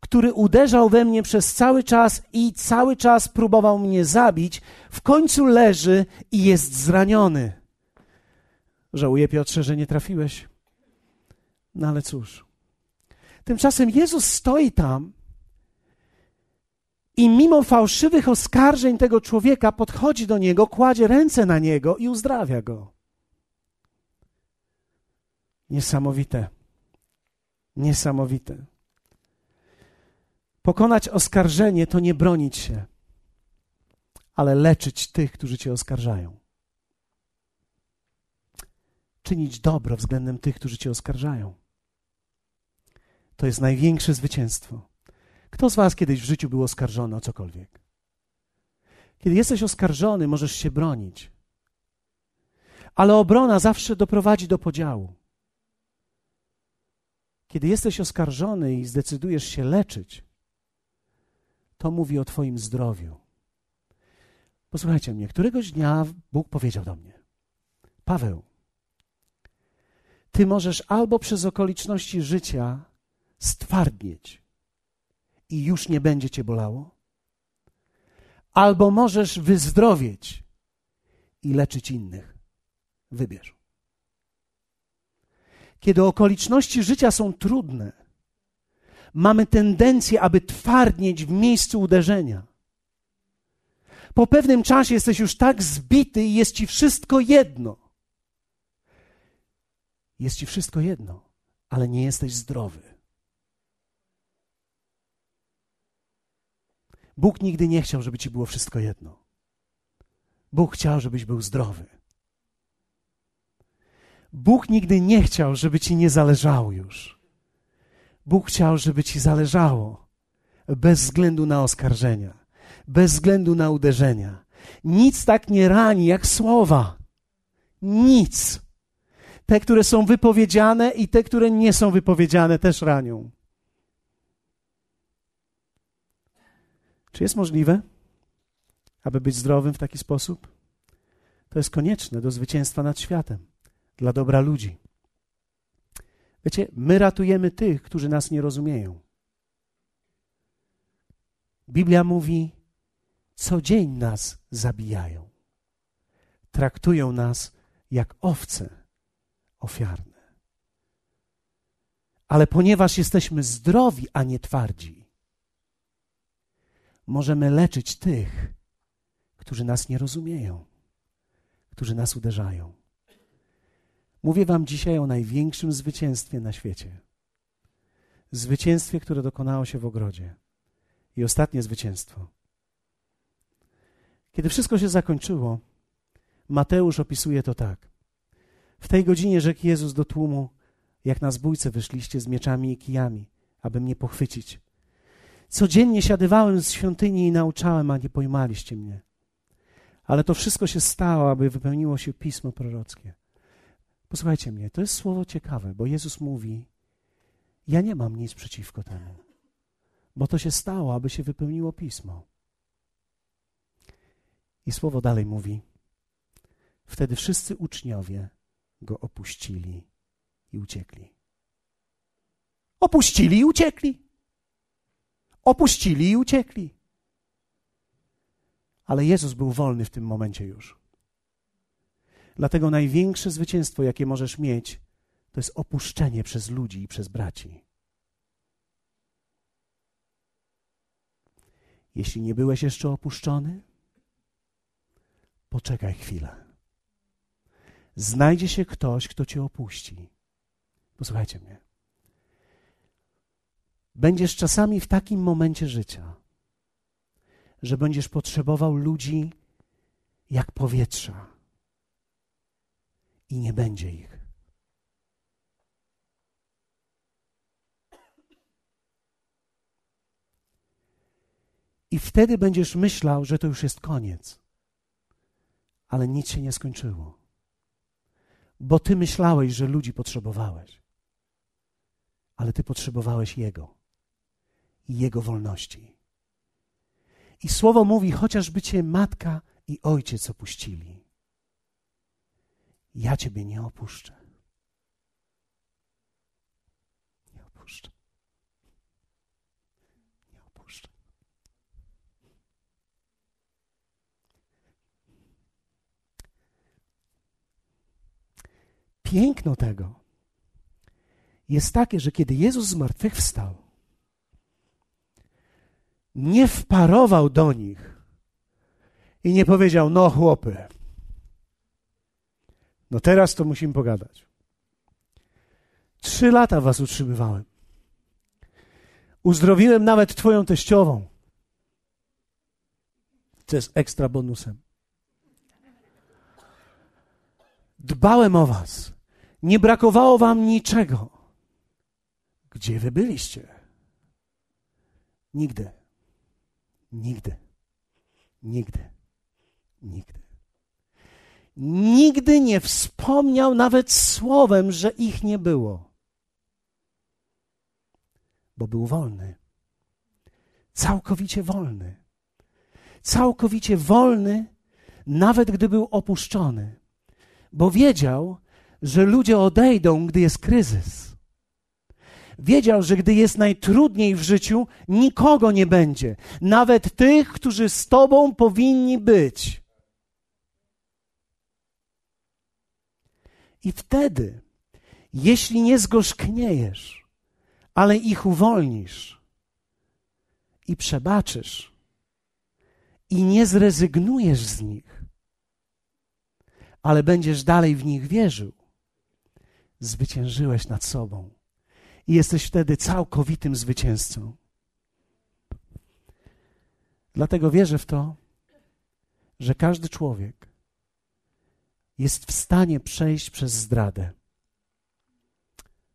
który uderzał we mnie przez cały czas i cały czas próbował mnie zabić, w końcu leży i jest zraniony. Żałuję, Piotrze, że nie trafiłeś. No ale cóż. Tymczasem Jezus stoi tam i mimo fałszywych oskarżeń tego człowieka podchodzi do niego, kładzie ręce na niego i uzdrawia go. Niesamowite. Niesamowite. Pokonać oskarżenie to nie bronić się, ale leczyć tych, którzy cię oskarżają. Czynić dobro względem tych, którzy cię oskarżają. To jest największe zwycięstwo. Kto z Was kiedyś w życiu był oskarżony o cokolwiek? Kiedy jesteś oskarżony, możesz się bronić. Ale obrona zawsze doprowadzi do podziału. Kiedy jesteś oskarżony i zdecydujesz się leczyć, to mówi o Twoim zdrowiu. Posłuchajcie mnie, któregoś dnia Bóg powiedział do mnie: Paweł, Ty możesz albo przez okoliczności życia stwardnieć i już nie będzie Cię bolało, albo możesz wyzdrowieć i leczyć innych. Wybierz. Kiedy okoliczności życia są trudne, mamy tendencję, aby twardnieć w miejscu uderzenia. Po pewnym czasie jesteś już tak zbity i jest ci wszystko jedno. Jest ci wszystko jedno, ale nie jesteś zdrowy. Bóg nigdy nie chciał, żeby ci było wszystko jedno. Bóg chciał, żebyś był zdrowy. Bóg nigdy nie chciał, żeby ci nie zależało już. Bóg chciał, żeby ci zależało, bez względu na oskarżenia, bez względu na uderzenia. Nic tak nie rani jak słowa. Nic. Te, które są wypowiedziane i te, które nie są wypowiedziane, też ranią. Czy jest możliwe, aby być zdrowym w taki sposób? To jest konieczne do zwycięstwa nad światem, dla dobra ludzi. Wiecie, my ratujemy tych, którzy nas nie rozumieją. Biblia mówi, co dzień nas zabijają. Traktują nas jak owce ofiarne. Ale ponieważ jesteśmy zdrowi, a nie twardzi, możemy leczyć tych, którzy nas nie rozumieją, którzy nas uderzają. Mówię Wam dzisiaj o największym zwycięstwie na świecie. Zwycięstwie, które dokonało się w ogrodzie. I ostatnie zwycięstwo. Kiedy wszystko się zakończyło, Mateusz opisuje to tak. W tej godzinie rzekł Jezus do tłumu, jak na zbójce wyszliście z mieczami i kijami, aby mnie pochwycić. Codziennie siadywałem z świątyni i nauczałem, a nie pojmaliście mnie. Ale to wszystko się stało, aby wypełniło się pismo prorockie. Posłuchajcie mnie, to jest słowo ciekawe, bo Jezus mówi: Ja nie mam nic przeciwko temu, bo to się stało, aby się wypełniło pismo. I słowo dalej mówi: Wtedy wszyscy uczniowie go opuścili i uciekli. Opuścili i uciekli. Opuścili i uciekli. Ale Jezus był wolny w tym momencie już. Dlatego największe zwycięstwo, jakie możesz mieć, to jest opuszczenie przez ludzi i przez braci. Jeśli nie byłeś jeszcze opuszczony, poczekaj chwilę. Znajdzie się ktoś, kto cię opuści. Posłuchajcie mnie. Będziesz czasami w takim momencie życia, że będziesz potrzebował ludzi jak powietrza i nie będzie ich. I wtedy będziesz myślał, że to już jest koniec. Ale nic się nie skończyło. Bo ty myślałeś, że ludzi potrzebowałeś. Ale ty potrzebowałeś Jego i Jego wolności. I słowo mówi, chociażby cię matka i ojciec opuścili. Ja ciebie nie opuszczę. Nie opuszczę. Nie opuszczę. Piękno tego jest takie, że kiedy Jezus zmartwychwstał, nie wparował do nich i nie powiedział: No, chłopy, no teraz to musimy pogadać. Trzy lata was utrzymywałem. Uzdrowiłem nawet twoją teściową. Co jest ekstra bonusem. Dbałem o was. Nie brakowało wam niczego. Gdzie wy byliście? Nigdy. Nigdy. Nigdy. Nigdy. nigdy nie wspomniał nawet słowem, że ich nie było. Bo był wolny. Całkowicie wolny. Całkowicie wolny, nawet gdy był opuszczony. Bo wiedział, że ludzie odejdą, gdy jest kryzys. Wiedział, że gdy jest najtrudniej w życiu, nikogo nie będzie, nawet tych, którzy z Tobą powinni być. I wtedy, jeśli nie zgorzkniejesz, ale ich uwolnisz i przebaczysz, i nie zrezygnujesz z nich, ale będziesz dalej w nich wierzył, zwyciężyłeś nad sobą i jesteś wtedy całkowitym zwycięzcą. Dlatego wierzę w to, że każdy człowiek jest w stanie przejść przez zdradę,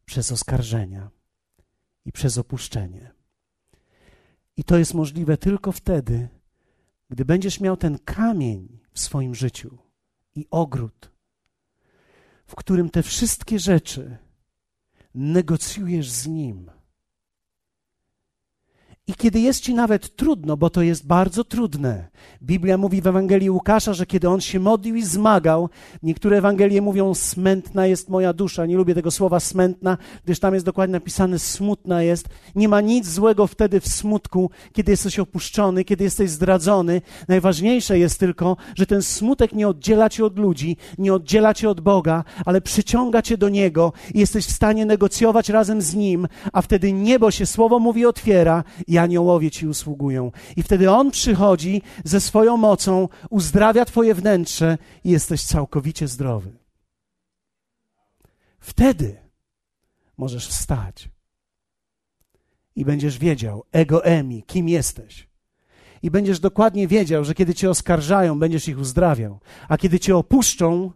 przez oskarżenia i przez opuszczenie. I to jest możliwe tylko wtedy, gdy będziesz miał ten kamień w swoim życiu i ogród, w którym te wszystkie rzeczy negocjujesz z Nim. I kiedy jest ci nawet trudno, bo to jest bardzo trudne. Biblia mówi w Ewangelii Łukasza, że kiedy on się modlił i zmagał, niektóre Ewangelie mówią smętna jest moja dusza. Nie lubię tego słowa smętna, gdyż tam jest dokładnie napisane smutna jest. Nie ma nic złego wtedy w smutku, kiedy jesteś opuszczony, kiedy jesteś zdradzony. Najważniejsze jest tylko, że ten smutek nie oddziela cię od ludzi, nie oddziela cię od Boga, ale przyciąga cię do Niego i jesteś w stanie negocjować razem z Nim, a wtedy niebo się, słowo mówi, otwiera aniołowie ci usługują. I wtedy On przychodzi ze swoją mocą, uzdrawia Twoje wnętrze i jesteś całkowicie zdrowy. Wtedy możesz wstać i będziesz wiedział, ego emi, kim jesteś. I będziesz dokładnie wiedział, że kiedy cię oskarżają, będziesz ich uzdrawiał, a kiedy cię opuszczą,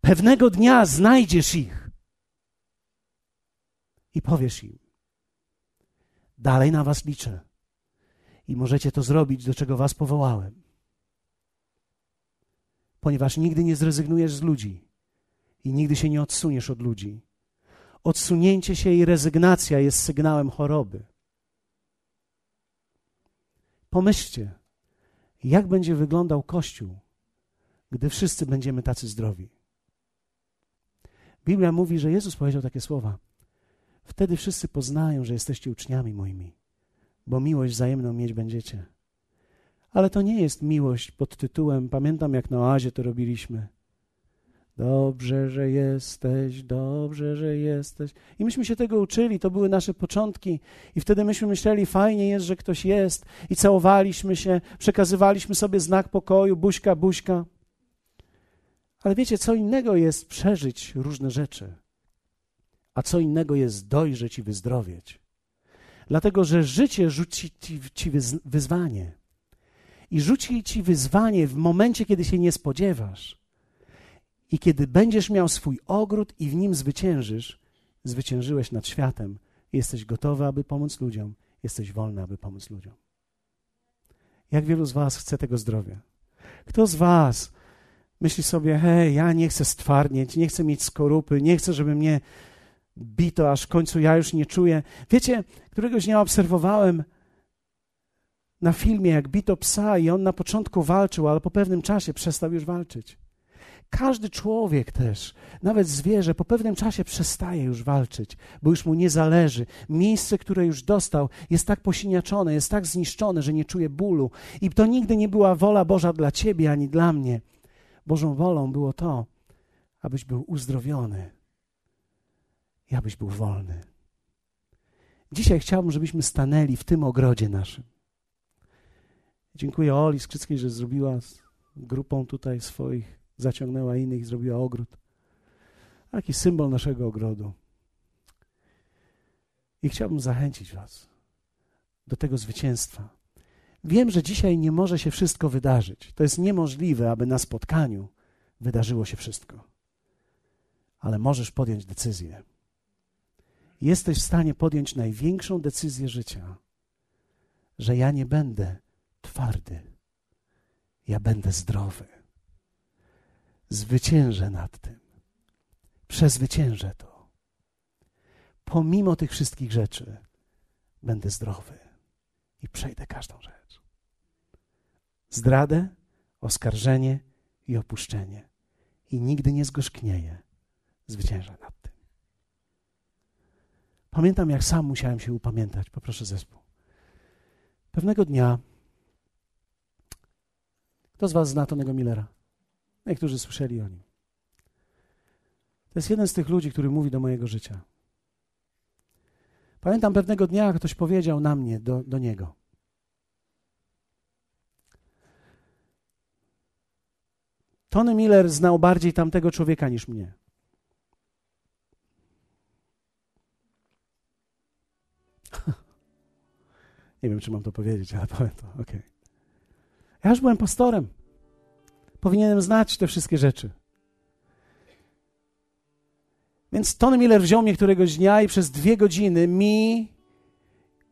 pewnego dnia znajdziesz ich i powiesz im: Dalej na Was liczę. I możecie to zrobić, do czego Was powołałem. Ponieważ nigdy nie zrezygnujesz z ludzi i nigdy się nie odsuniesz od ludzi. Odsunięcie się i rezygnacja jest sygnałem choroby. Pomyślcie, jak będzie wyglądał Kościół, gdy wszyscy będziemy tacy zdrowi. Biblia mówi, że Jezus powiedział takie słowa: Wtedy wszyscy poznają, że jesteście uczniami moimi, bo miłość wzajemną mieć będziecie. Ale to nie jest miłość pod tytułem, pamiętam jak na oazie to robiliśmy. Dobrze, że jesteś, dobrze, że jesteś. I myśmy się tego uczyli, to były nasze początki. I wtedy myśmy myśleli, fajnie jest, że ktoś jest. I całowaliśmy się, przekazywaliśmy sobie znak pokoju, buźka, buźka. Ale wiecie, co innego jest przeżyć różne rzeczy a co innego jest dojrzeć i wyzdrowieć. Dlatego, że życie rzuci ci, ci wyzwanie. I rzuci ci wyzwanie w momencie, kiedy się nie spodziewasz. I kiedy będziesz miał swój ogród i w nim zwyciężysz, zwyciężyłeś nad światem. Jesteś gotowy, aby pomóc ludziom. Jesteś wolny, aby pomóc ludziom. Jak wielu z Was chce tego zdrowia? Kto z Was myśli sobie, hej, ja nie chcę stwarnieć, nie chcę mieć skorupy, nie chcę, żeby mnie bito, aż w końcu ja już nie czuję. Wiecie, któregoś dnia obserwowałem na filmie, jak bito psa i on na początku walczył, ale po pewnym czasie przestał już walczyć. Każdy człowiek też, nawet zwierzę, po pewnym czasie przestaje już walczyć, bo już mu nie zależy. Miejsce, które już dostał, jest tak posiniaczone, jest tak zniszczone, że nie czuje bólu. I to nigdy nie była wola Boża dla ciebie ani dla mnie. Bożą wolą było to, abyś był uzdrowiony i abyś był wolny. Dzisiaj chciałbym, żebyśmy stanęli w tym ogrodzie naszym. Dziękuję Oli Skrzyckiej, że zrobiła z grupą tutaj swoich, zaciągnęła innych i zrobiła ogród. Taki symbol naszego ogrodu. I chciałbym zachęcić Was do tego zwycięstwa. Wiem, że dzisiaj nie może się wszystko wydarzyć. To jest niemożliwe, aby na spotkaniu wydarzyło się wszystko. Ale możesz podjąć decyzję jesteś w stanie podjąć największą decyzję życia, że ja nie będę twardy, ja będę zdrowy. Zwyciężę nad tym. Przezwyciężę to. Pomimo tych wszystkich rzeczy będę zdrowy i przejdę każdą rzecz. Zdradę, oskarżenie i opuszczenie. I nigdy nie zgorzknieję. Zwyciężę nad tym. Pamiętam, jak sam musiałem się upamiętać. Poproszę zespół. Pewnego dnia, kto z Was zna Tonego Millera? Niektórzy słyszeli o nim. To jest jeden z tych ludzi, który mówi do mojego życia. Pamiętam pewnego dnia, ktoś powiedział na mnie, do, do niego. Tony Miller znał bardziej tamtego człowieka niż mnie. Nie wiem, czy mam to powiedzieć, ale powiem to. Okay. Ja już byłem pastorem. Powinienem znać te wszystkie rzeczy. Więc Tony Miller wziął mnie któregoś dnia i przez dwie godziny mi,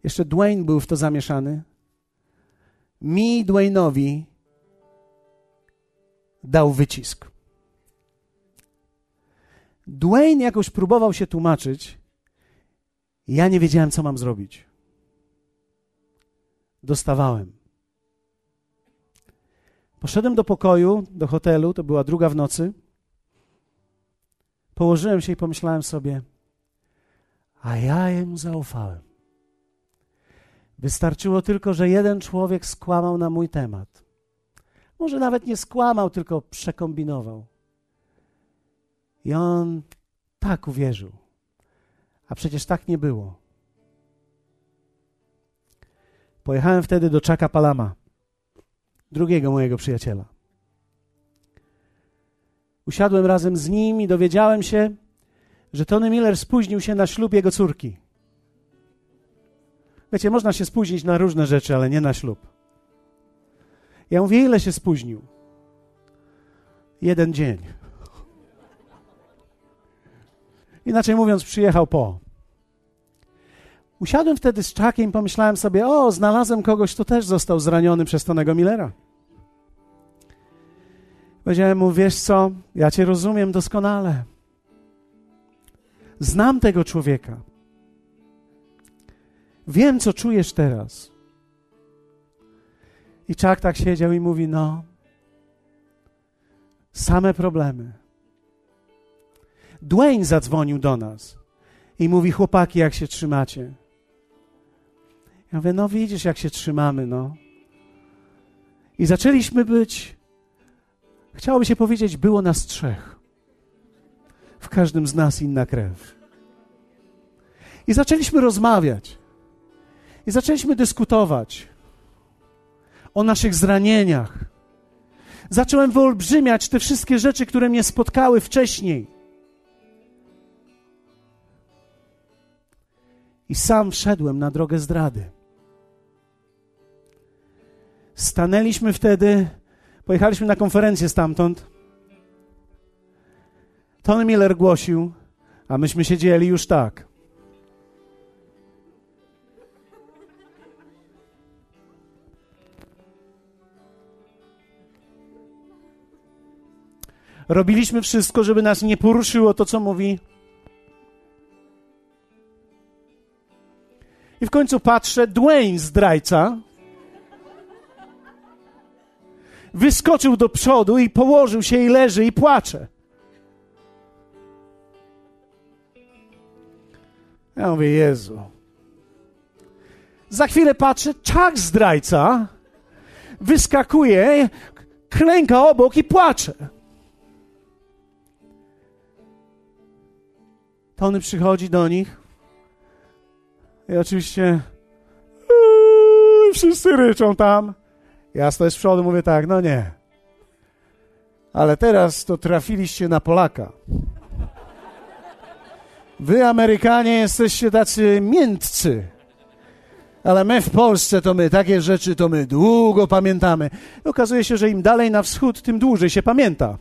jeszcze Dwayne był w to zamieszany, mi, Dwayne'owi dał wycisk. Dwayne jakoś próbował się tłumaczyć. Ja nie wiedziałem, co mam zrobić. Dostawałem. Poszedłem do pokoju, do hotelu, to była druga w nocy. Położyłem się i pomyślałem sobie, a ja jemu zaufałem. Wystarczyło tylko, że jeden człowiek skłamał na mój temat. Może nawet nie skłamał, tylko przekombinował. I on tak uwierzył. A przecież tak nie było. Pojechałem wtedy do Czaka Palama, drugiego mojego przyjaciela. Usiadłem razem z nim i dowiedziałem się, że Tony Miller spóźnił się na ślub jego córki. Wiecie, można się spóźnić na różne rzeczy, ale nie na ślub. Ja mówię, ile się spóźnił? Jeden dzień. Inaczej mówiąc, przyjechał po. Usiadłem wtedy z czakiem i pomyślałem sobie, o, znalazłem kogoś, kto też został zraniony przez Tonego Millera. Powiedziałem mu, wiesz co, ja cię rozumiem doskonale. Znam tego człowieka. Wiem, co czujesz teraz. I Czak tak siedział i mówi, no, same problemy. Dwayne zadzwonił do nas i mówi, chłopaki, jak się trzymacie? Ja mówię, no widzisz, jak się trzymamy, no. I zaczęliśmy być, chciałoby się powiedzieć, było nas trzech. W każdym z nas inna krew. I zaczęliśmy rozmawiać. I zaczęliśmy dyskutować o naszych zranieniach. Zacząłem wyolbrzymiać te wszystkie rzeczy, które mnie spotkały wcześniej. I sam wszedłem na drogę zdrady. Stanęliśmy wtedy, pojechaliśmy na konferencję stamtąd. Tony Miller głosił, a myśmy siedzieli już tak. Robiliśmy wszystko, żeby nas nie poruszyło to, co mówi. I w końcu patrzę, Dwayne, zdrajca, wyskoczył do przodu i położył się i leży i płacze. Ja mówię, Jezu. Za chwilę patrzę, czak zdrajca wyskakuje, klęka obok i płacze. Tony przychodzi do nich i oczywiście wszyscy ryczą tam. Ja stoję z przodu, mówię tak, no nie. Ale teraz to trafiliście na Polaka. Wy, Amerykanie, jesteście tacy miętcy. Ale my w Polsce to my takie rzeczy to my długo pamiętamy. I okazuje się, że im dalej na wschód, tym dłużej się pamięta.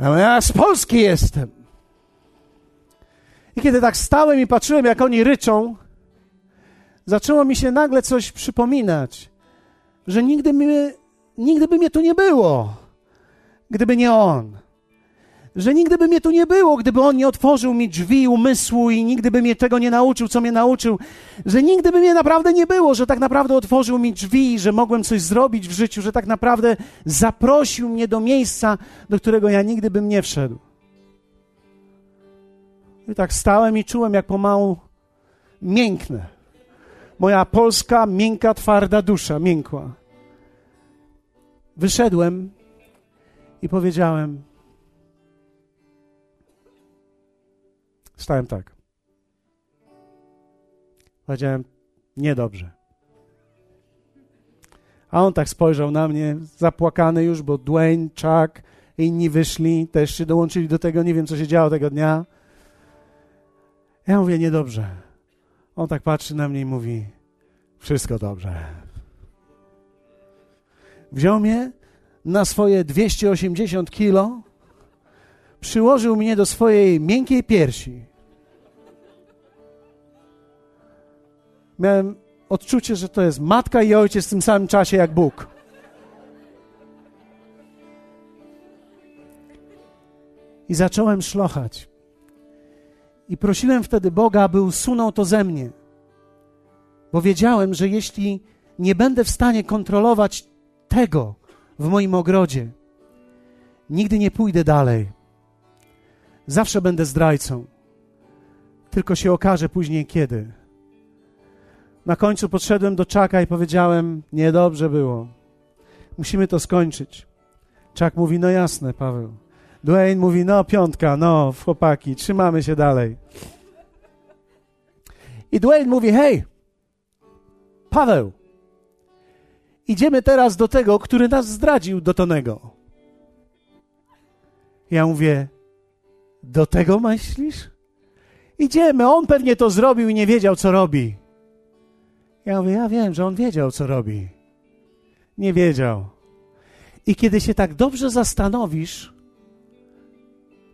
Ale ja z Polski jestem. I kiedy tak stałem i patrzyłem, jak oni ryczą, zaczęło mi się nagle coś przypominać, że nigdy nigdy by mnie tu nie było, gdyby nie On. Że nigdy by mnie tu nie było, gdyby On nie otworzył mi drzwi umysłu i nigdy by mnie tego nie nauczył, co mnie nauczył. Że nigdy by mnie naprawdę nie było, że tak naprawdę otworzył mi drzwi, że mogłem coś zrobić w życiu, że tak naprawdę zaprosił mnie do miejsca, do którego ja nigdy bym nie wszedł. I tak stałem i czułem, jak pomału mięknę. Moja polska, miękka, twarda dusza miękła. Wyszedłem i powiedziałem: Stałem tak. Powiedziałem: Niedobrze. A on tak spojrzał na mnie, zapłakany już, bo Dwayne, Chuck, inni wyszli, też się dołączyli do tego. Nie wiem, co się działo tego dnia. Ja mówię: Niedobrze. On tak patrzy na mnie i mówi: Wszystko dobrze. Wziął mnie na swoje 280 kilo, przyłożył mnie do swojej miękkiej piersi. Miałem odczucie, że to jest matka i ojciec w tym samym czasie jak Bóg. I zacząłem szlochać. I prosiłem wtedy Boga, aby usunął to ze mnie. Bo wiedziałem, że jeśli nie będę w stanie kontrolować tego w moim ogrodzie, nigdy nie pójdę dalej. Zawsze będę zdrajcą. Tylko się okaże później kiedy. Na końcu podszedłem do Czaka i powiedziałem: Niedobrze było. Musimy to skończyć. Czak mówi: No jasne, Paweł. Dwayne mówi: No, piątka, no, chłopaki, trzymamy się dalej. I Dwayne mówi: Hej, Paweł, idziemy teraz do tego, który nas zdradził do Tonego. Ja mówię: Do tego myślisz? Idziemy, on pewnie to zrobił i nie wiedział, co robi. Ja mówię: Ja wiem, że on wiedział, co robi. Nie wiedział. I kiedy się tak dobrze zastanowisz,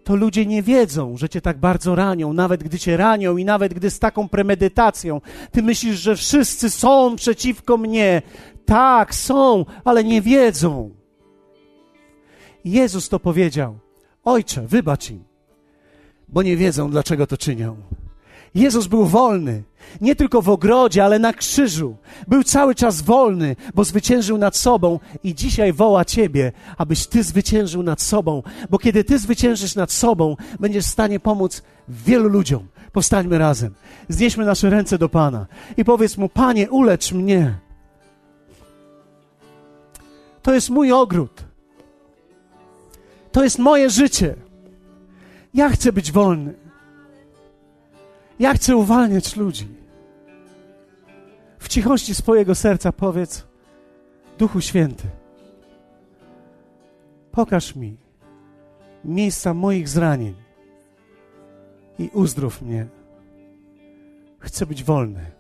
to ludzie nie wiedzą, że cię tak bardzo ranią, nawet gdy cię ranią i nawet gdy z taką premedytacją. Ty myślisz, że wszyscy są przeciwko mnie. Tak, są, ale nie wiedzą. Jezus to powiedział: Ojcze, wybacz im, bo nie wiedzą, dlaczego to czynią. Jezus był wolny, nie tylko w ogrodzie, ale na krzyżu. Był cały czas wolny, bo zwyciężył nad sobą i dzisiaj woła Ciebie, abyś Ty zwyciężył nad sobą, bo kiedy Ty zwyciężysz nad sobą, będziesz w stanie pomóc wielu ludziom. Powstańmy razem, znieśmy nasze ręce do Pana i powiedz Mu, Panie, ulecz mnie. To jest mój ogród. To jest moje życie. Ja chcę być wolny. Ja chcę uwalniać ludzi. W cichości swojego serca powiedz: Duchu Święty, pokaż mi miejsca moich zranień i uzdrów mnie. Chcę być wolny.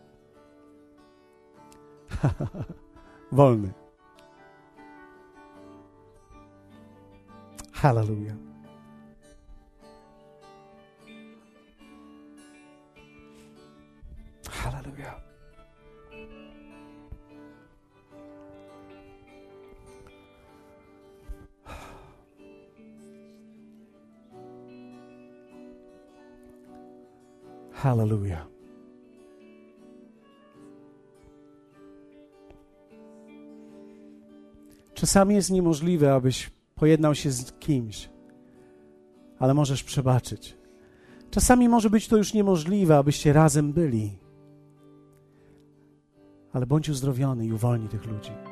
wolny. Hallelujah. Hallelujah. Hallelujah. Czasami jest niemożliwe, abyś pojednał się z kimś, ale możesz przebaczyć. Czasami może być to już niemożliwe, abyście razem byli ale bądź uzdrowiony i uwolnij tych ludzi.